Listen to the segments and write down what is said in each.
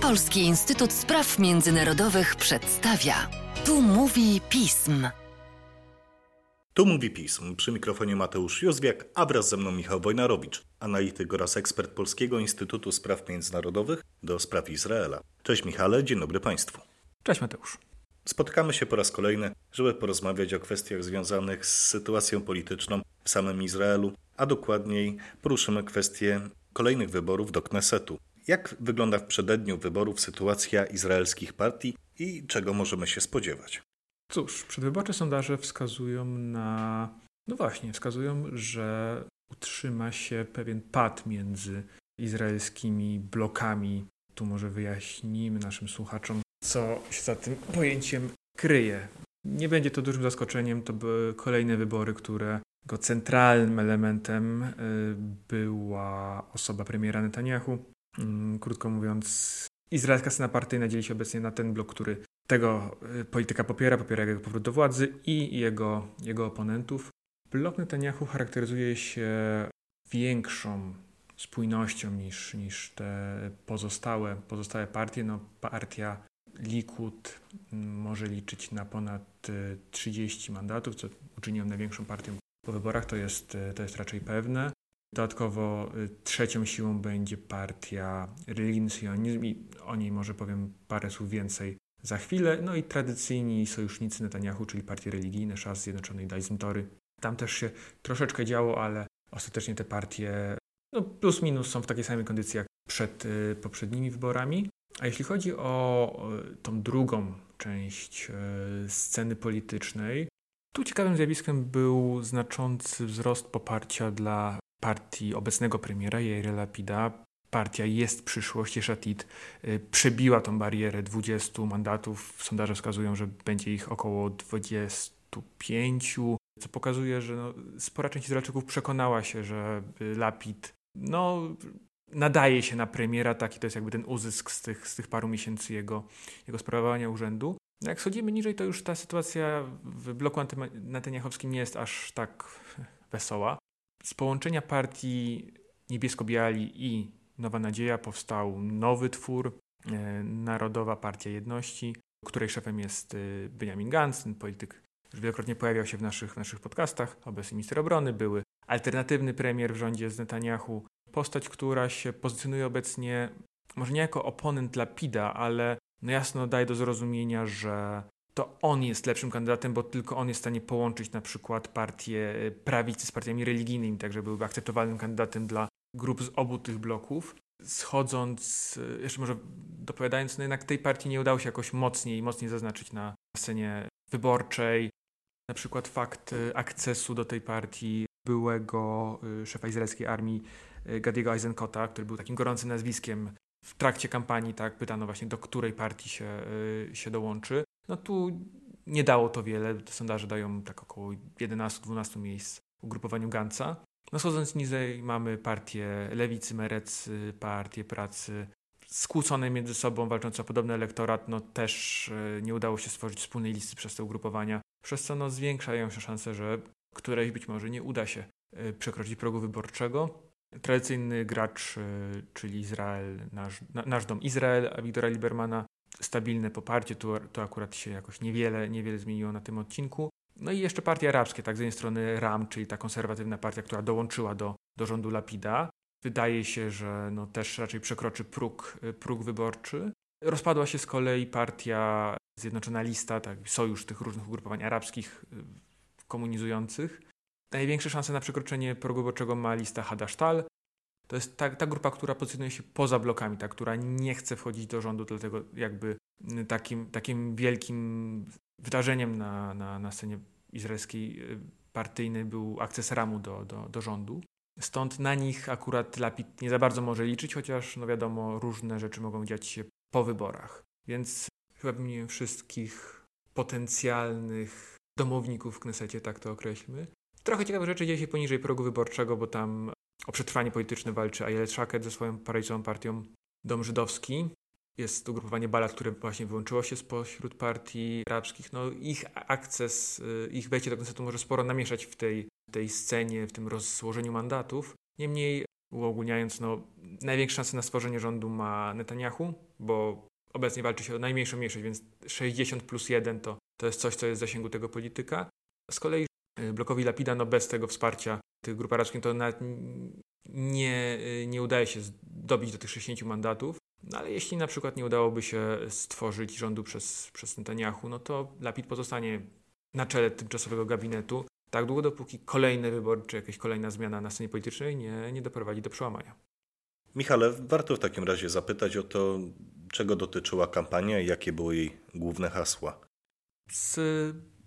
Polski Instytut Spraw Międzynarodowych przedstawia. Tu mówi pism. Tu mówi pism. Przy mikrofonie Mateusz Józwiak, a wraz ze mną Michał Wojnarowicz, analityk oraz ekspert Polskiego Instytutu Spraw Międzynarodowych do spraw Izraela. Cześć Michale, dzień dobry Państwu. Cześć Mateusz. Spotykamy się po raz kolejny, żeby porozmawiać o kwestiach związanych z sytuacją polityczną w samym Izraelu, a dokładniej poruszymy kwestię kolejnych wyborów do Knesetu. Jak wygląda w przededniu wyborów sytuacja izraelskich partii i czego możemy się spodziewać? Cóż, przedwyborcze sondaże wskazują na. No właśnie, wskazują, że utrzyma się pewien pad między izraelskimi blokami. Tu może wyjaśnimy naszym słuchaczom, co się za tym pojęciem kryje. Nie będzie to dużym zaskoczeniem, to były kolejne wybory, które centralnym elementem y, była osoba premiera Netanyahu. Mm, krótko mówiąc, izraelska scena partyjna dzieli się obecnie na ten blok, który tego y, polityka popiera, popiera jego powrót do władzy i jego, jego oponentów. Blok Netanyahu charakteryzuje się większą spójnością niż, niż te pozostałe, pozostałe partie. No, partia Likud mm, może liczyć na ponad 30 y, mandatów, co uczyni ją największą partią po wyborach, to jest, to jest raczej pewne. Dodatkowo y, trzecią siłą będzie partia Religijny Sionizm i o niej może powiem parę słów więcej za chwilę. No i tradycyjni sojusznicy Netanyahu, czyli partie religijne, Szas Zjednoczonej Daizm Tory. Tam też się troszeczkę działo, ale ostatecznie te partie no plus minus są w takiej samej kondycji jak przed y, poprzednimi wyborami. A jeśli chodzi o y, tą drugą część sceny politycznej, tu ciekawym zjawiskiem był znaczący wzrost poparcia dla partii obecnego premiera Jaira Lapida. Partia jest przyszłość, Szatit y, przebiła tą barierę 20 mandatów. Sondaże wskazują, że będzie ich około 25, co pokazuje, że no, spora część Izraelczyków przekonała się, że Lapid no, nadaje się na premiera, taki to jest jakby ten uzysk z tych, z tych paru miesięcy jego, jego sprawowania urzędu. No jak schodzimy niżej, to już ta sytuacja w bloku antynetaniachowskim nie jest aż tak wesoła. Z połączenia partii Niebiesko-Biali i Nowa Nadzieja powstał nowy twór, e, Narodowa Partia Jedności, której szefem jest e, Benjamin Gantz, ten polityk już wielokrotnie pojawiał się w naszych, w naszych podcastach, obecny minister obrony, były alternatywny premier w rządzie z Netanyahu, postać, która się pozycjonuje obecnie może nie jako oponent Lapida, ale no jasno daje do zrozumienia, że to on jest lepszym kandydatem, bo tylko on jest w stanie połączyć na przykład partie e, prawicy z partiami religijnymi, tak żeby byłby akceptowalnym kandydatem dla grup z obu tych bloków. Schodząc, e, jeszcze może dopowiadając, no jednak tej partii nie udało się jakoś mocniej, mocniej zaznaczyć na scenie wyborczej. Na przykład fakt e, akcesu do tej partii byłego szefa izraelskiej armii Gadiego Eisenkota, który był takim gorącym nazwiskiem w trakcie kampanii, tak, pytano właśnie do której partii się, się dołączy. No tu nie dało to wiele. Te sondaże dają tak około 11-12 miejsc ugrupowaniu Ganca. No schodząc niżej mamy partię Lewicy, Merec, partię Pracy, skłócone między sobą, walczące o podobny elektorat, no też e, nie udało się stworzyć wspólnej listy przez te ugrupowania, przez co no zwiększają się szanse, że któreś być może nie uda się e, przekroczyć progu wyborczego. Tradycyjny gracz, e, czyli Izrael, nasz, nasz dom Izrael, Wiktora Libermana stabilne poparcie, tu, tu akurat się jakoś niewiele, niewiele zmieniło na tym odcinku. No i jeszcze partie arabskie, tak z jednej strony RAM, czyli ta konserwatywna partia, która dołączyła do, do rządu Lapida. Wydaje się, że no też raczej przekroczy próg, próg wyborczy. Rozpadła się z kolei partia Zjednoczona Lista, tak, sojusz tych różnych ugrupowań arabskich y, komunizujących. Największe szanse na przekroczenie progu wyborczego ma lista Hadashtal, to jest ta, ta grupa, która pozycjonuje się poza blokami, ta, która nie chce wchodzić do rządu, dlatego jakby takim, takim wielkim wydarzeniem na, na, na scenie izraelskiej y, partyjnej był akces Ramu do, do, do rządu. Stąd na nich akurat Lapid nie za bardzo może liczyć, chociaż no wiadomo, różne rzeczy mogą dziać się po wyborach. Więc chyba wymieniłem wszystkich potencjalnych domowników w Knesecie, tak to określmy. Trochę ciekawe rzeczy dzieje się poniżej progu wyborczego, bo tam o przetrwanie polityczne walczy Ayelet Shaked ze swoją paraliżową partią Dom Żydowski. Jest ugrupowanie Balad, które właśnie wyłączyło się spośród partii arabskich. No, ich akces, y, ich wejście do koncertu może sporo namieszać w tej, tej scenie, w tym rozłożeniu mandatów. Niemniej uogólniając, no, największe szanse na stworzenie rządu ma Netanyahu, bo obecnie walczy się o najmniejszą mniejszość, więc 60 plus 1 to, to jest coś, co jest w zasięgu tego polityka. Z kolei blokowi Lapida, no bez tego wsparcia tych grup arabskich, to nawet nie, y, nie udaje się dobić do tych 60 mandatów. No ale jeśli na przykład nie udałoby się stworzyć rządu przez, przez Netanyahu, no to Lapid pozostanie na czele tymczasowego gabinetu tak długo, dopóki kolejne wybory czy jakaś kolejna zmiana na scenie politycznej nie, nie doprowadzi do przełamania. Michale, warto w takim razie zapytać o to, czego dotyczyła kampania i jakie były jej główne hasła. Z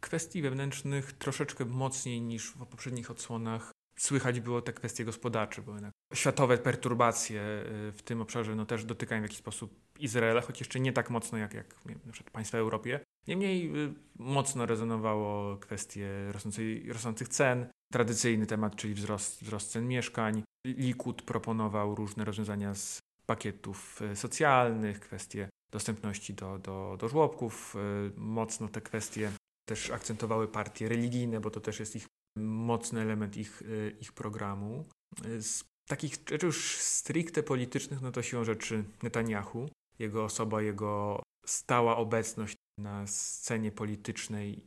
kwestii wewnętrznych troszeczkę mocniej niż w poprzednich odsłonach słychać było te kwestie gospodarcze, bo jednak światowe perturbacje y, w tym obszarze no, też dotykają w jakiś sposób Izraela, choć jeszcze nie tak mocno jak, jak na przykład państwa Europie. Niemniej y, mocno rezonowało kwestie rosnących cen, tradycyjny temat, czyli wzrost, wzrost cen mieszkań. Likud proponował różne rozwiązania z pakietów y, socjalnych, kwestie dostępności do, do, do żłobków. Mocno te kwestie też akcentowały partie religijne, bo to też jest ich mocny element ich, y, ich programu. Z takich rzeczy już stricte politycznych, no to siłą rzeczy Netanyahu, jego osoba, jego stała obecność na scenie politycznej,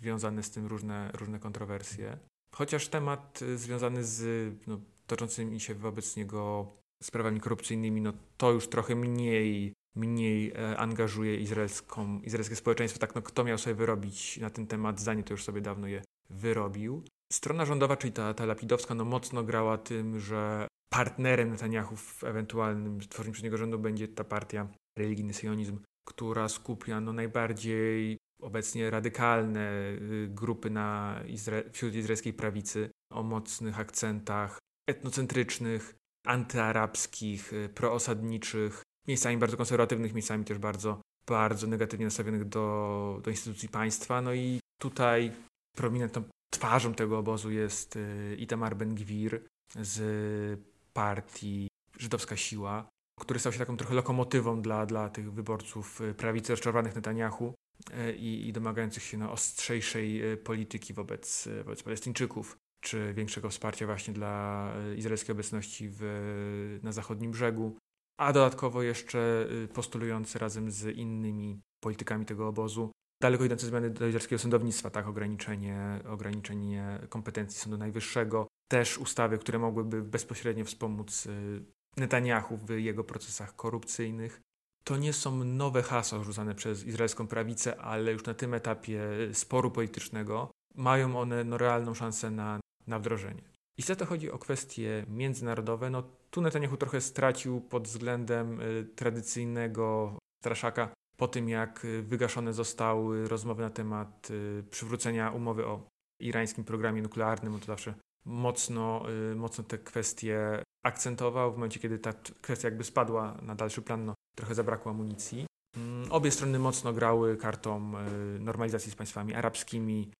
związane z tym różne, różne kontrowersje. Chociaż temat y, związany z no, toczącymi się wobec niego sprawami korupcyjnymi, no to już trochę mniej, mniej e, angażuje izraelską, izraelskie społeczeństwo. Tak, no kto miał sobie wyrobić na ten temat zdanie, to już sobie dawno je wyrobił. Strona rządowa, czyli ta, ta lapidowska, no mocno grała tym, że partnerem Netanyahu w ewentualnym stworzeniu przez rządu będzie ta partia religijny sionizm, która skupia no, najbardziej obecnie radykalne y, grupy na Izra- wśród izraelskiej prawicy o mocnych akcentach etnocentrycznych, antyarabskich, y, proosadniczych, miejscami bardzo konserwatywnych, miejscami też bardzo, bardzo negatywnie nastawionych do, do instytucji państwa. No i tutaj prominentną twarzą tego obozu jest y, Itamar Ben-Gwir z partii Żydowska Siła, który stał się taką trochę lokomotywą dla, dla tych wyborców y, prawicy rozczarowanych Netanyahu y, i, i domagających się no, ostrzejszej polityki wobec, wobec Palestyńczyków, czy większego wsparcia właśnie dla izraelskiej obecności w, na zachodnim brzegu, a dodatkowo jeszcze postulujący razem z innymi politykami tego obozu daleko idące zmiany izraelskiego sądownictwa, tak, ograniczenie, ograniczenie kompetencji Sądu Najwyższego, też ustawy, które mogłyby bezpośrednio wspomóc y, Netanyahu w jego procesach korupcyjnych. To nie są nowe hasła rzucane przez izraelską prawicę, ale już na tym etapie sporu politycznego mają one no, realną szansę na, na wdrożenie. I za to chodzi o kwestie międzynarodowe. No, tu Netanyahu trochę stracił pod względem y, tradycyjnego straszaka po tym, jak y, wygaszone zostały rozmowy na temat y, przywrócenia umowy o irańskim programie nuklearnym, on to zawsze mocno, mocno te kwestie akcentował. W momencie, kiedy ta kwestia jakby spadła na dalszy plan, no, trochę zabrakło amunicji. Mm, obie strony mocno grały kartą normalizacji z państwami arabskimi.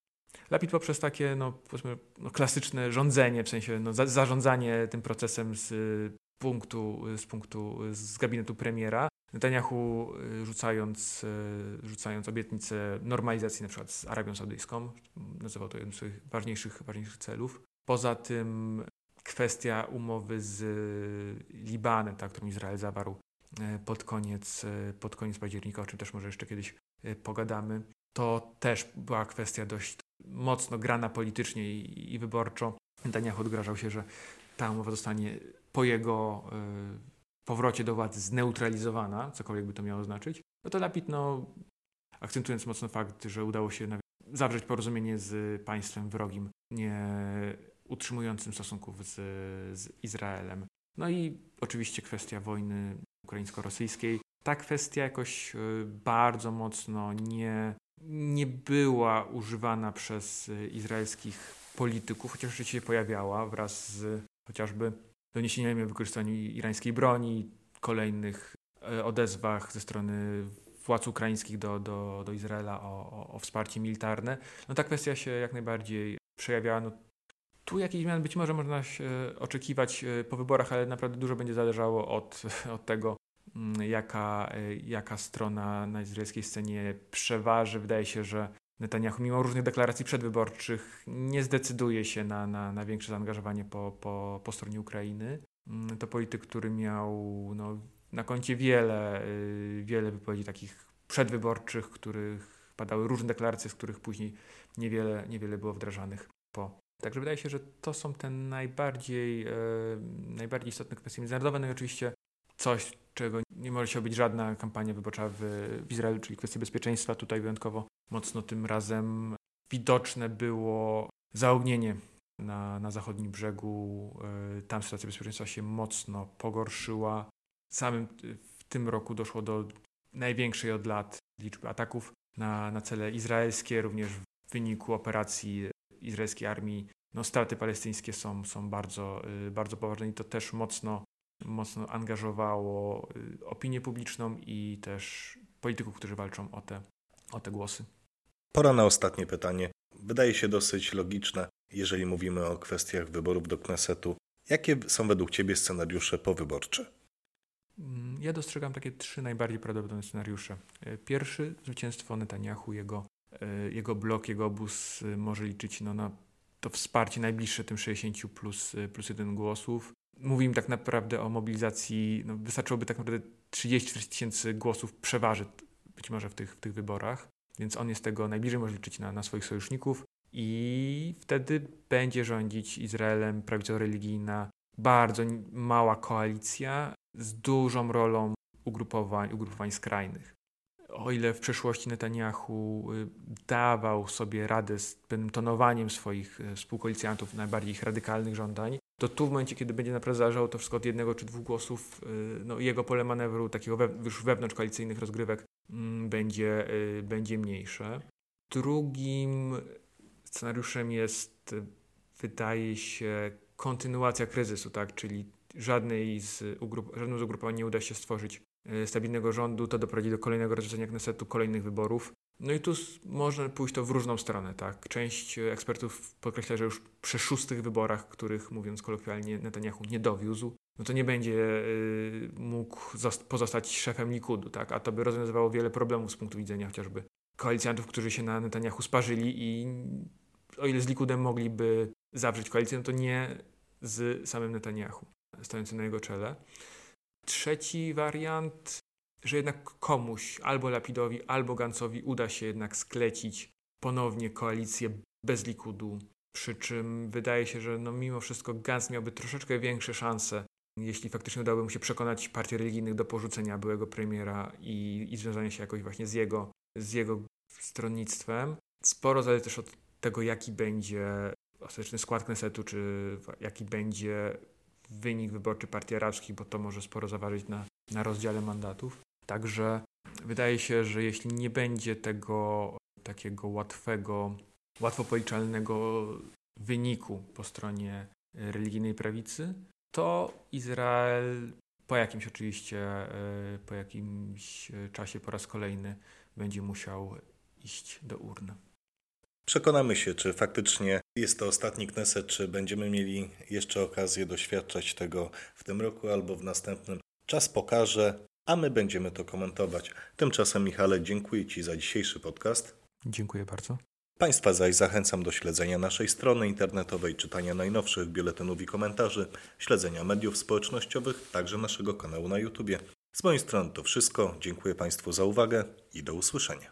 Lapid poprzez takie no, no klasyczne rządzenie, w sensie no, za, zarządzanie tym procesem z punktu, z punktu, z gabinetu premiera, Netanyahu y, rzucając, y, rzucając obietnicę normalizacji na przykład z Arabią Saudyjską, nazywał to jednym z swoich ważniejszych, ważniejszych celów. Poza tym kwestia umowy z Libanem, tak, którą Izrael zawarł y, pod koniec, pod koniec października, o czym też może jeszcze kiedyś pogadamy, to też była kwestia dość mocno grana politycznie i, i wyborczo. Netanyahu odgrażał się, że ta umowa zostanie po jego powrocie do władzy zneutralizowana, cokolwiek by to miało znaczyć, no to Lapid, no, akcentując mocno fakt, że udało się zawrzeć porozumienie z państwem wrogim, nie utrzymującym stosunków z, z Izraelem. No i oczywiście kwestia wojny ukraińsko-rosyjskiej. Ta kwestia jakoś e, bardzo mocno nie, nie była używana przez izraelskich polityków, chociaż rzeczywiście się pojawiała wraz z chociażby doniesieniami o wykorzystaniu irańskiej broni, kolejnych e, odezwach ze strony władz ukraińskich do, do, do Izraela o, o, o wsparcie militarne, no ta kwestia się jak najbardziej przejawiała. No, tu jakichś zmian być może można się oczekiwać e, po wyborach, ale naprawdę dużo będzie zależało od, od tego, jaka, e, jaka strona na izraelskiej scenie przeważy. Wydaje się, że Netanyahu, mimo różnych deklaracji przedwyborczych, nie zdecyduje się na, na, na większe zaangażowanie po, po, po stronie Ukrainy. Mm, to polityk, który miał no, na koncie wiele, y, wiele wypowiedzi takich przedwyborczych, których padały różne deklaracje, z których później niewiele, niewiele było wdrażanych po. Także wydaje się, że to są te najbardziej, e, najbardziej istotne kwestie międzynarodowe. No i oczywiście coś, czego nie może się obyć żadna kampania wyborcza w, w Izraelu, czyli kwestie bezpieczeństwa. Tutaj wyjątkowo mocno tym razem widoczne było zaognienie na, na zachodnim brzegu. E, tam sytuacja bezpieczeństwa się mocno pogorszyła. Samym w tym roku doszło do największej od lat liczby ataków na, na cele izraelskie, również w wyniku operacji izraelskiej armii. No, straty palestyńskie są, są bardzo, y, bardzo poważne i to też mocno, mocno angażowało y, opinię publiczną i też polityków, którzy walczą o te, o te głosy. Pora na ostatnie pytanie. Wydaje się dosyć logiczne, jeżeli mówimy o kwestiach wyborów do Knesetu. Jakie są według Ciebie scenariusze powyborcze? Mm, ja dostrzegam takie trzy najbardziej prawdopodobne scenariusze. E, pierwszy, zwycięstwo Netanyahu, jego, e, jego blok, jego obóz e, może liczyć no, na to wsparcie najbliższe tym 60 plus, plus jeden głosów. Mówimy tak naprawdę o mobilizacji, no, wystarczyłoby tak naprawdę 30-40 tysięcy głosów przeważy być może w tych, w tych wyborach, więc on jest tego najbliżej, może liczyć na, na swoich sojuszników i wtedy będzie rządzić Izraelem prawicowo-religijna bardzo mała koalicja z dużą rolą ugrupowań, ugrupowań skrajnych. O ile w przeszłości Netanyahu y, dawał sobie radę z pewnym tonowaniem swoich y, współkoalicjantów, najbardziej ich radykalnych żądań, to tu w momencie, kiedy będzie naprawdę zależało to wszystko od jednego czy dwóch głosów, y, no, jego pole manewru, takiego we, już wewnątrzkoalicyjnych rozgrywek, mm, będzie, będzie mniejsze. Drugim scenariuszem jest, wydaje się, kontynuacja kryzysu, tak? czyli żadnej z ugrup- żadnemu z ugrupowań nie uda się stworzyć stabilnego rządu, to doprowadzi do kolejnego rozwiązania Knesetu, kolejnych wyborów. No i tu można pójść to w różną stronę, tak. Część ekspertów podkreśla, że już przy szóstych wyborach, których mówiąc kolokwialnie Netanyahu nie dowiózł, no to nie będzie y, mógł pozostać szefem Likudu, tak, a to by rozwiązywało wiele problemów z punktu widzenia chociażby koalicjantów, którzy się na Netanyahu sparzyli i o ile z Likudem mogliby zawrzeć koalicję, no to nie z samym Netanyahu stojącym na jego czele. Trzeci wariant, że jednak komuś, albo Lapidowi, albo Gancowi uda się jednak sklecić ponownie koalicję bez Likudu, przy czym wydaje się, że no mimo wszystko Gans miałby troszeczkę większe szanse, jeśli faktycznie udałoby mu się przekonać partii religijnych do porzucenia byłego premiera i, i związania się jakoś właśnie z jego, z jego stronnictwem. Sporo zależy też od tego, jaki będzie ostateczny skład Knesetu, czy jaki będzie wynik wyborczy partii arabskich, bo to może sporo zaważyć na, na rozdziale mandatów. Także wydaje się, że jeśli nie będzie tego takiego łatwego, łatwo policzalnego wyniku po stronie religijnej prawicy, to Izrael po jakimś oczywiście, e, po jakimś czasie po raz kolejny będzie musiał iść do urny. Przekonamy się, czy faktycznie jest to ostatni Kneset, czy będziemy mieli jeszcze okazję doświadczać tego w tym roku albo w następnym. Czas pokaże, a my będziemy to komentować. Tymczasem, Michale, dziękuję Ci za dzisiejszy podcast. Dziękuję bardzo. Państwa zaś zachęcam do śledzenia naszej strony internetowej, czytania najnowszych biuletynów i komentarzy, śledzenia mediów społecznościowych, także naszego kanału na YouTube. Z mojej strony to wszystko. Dziękuję Państwu za uwagę i do usłyszenia.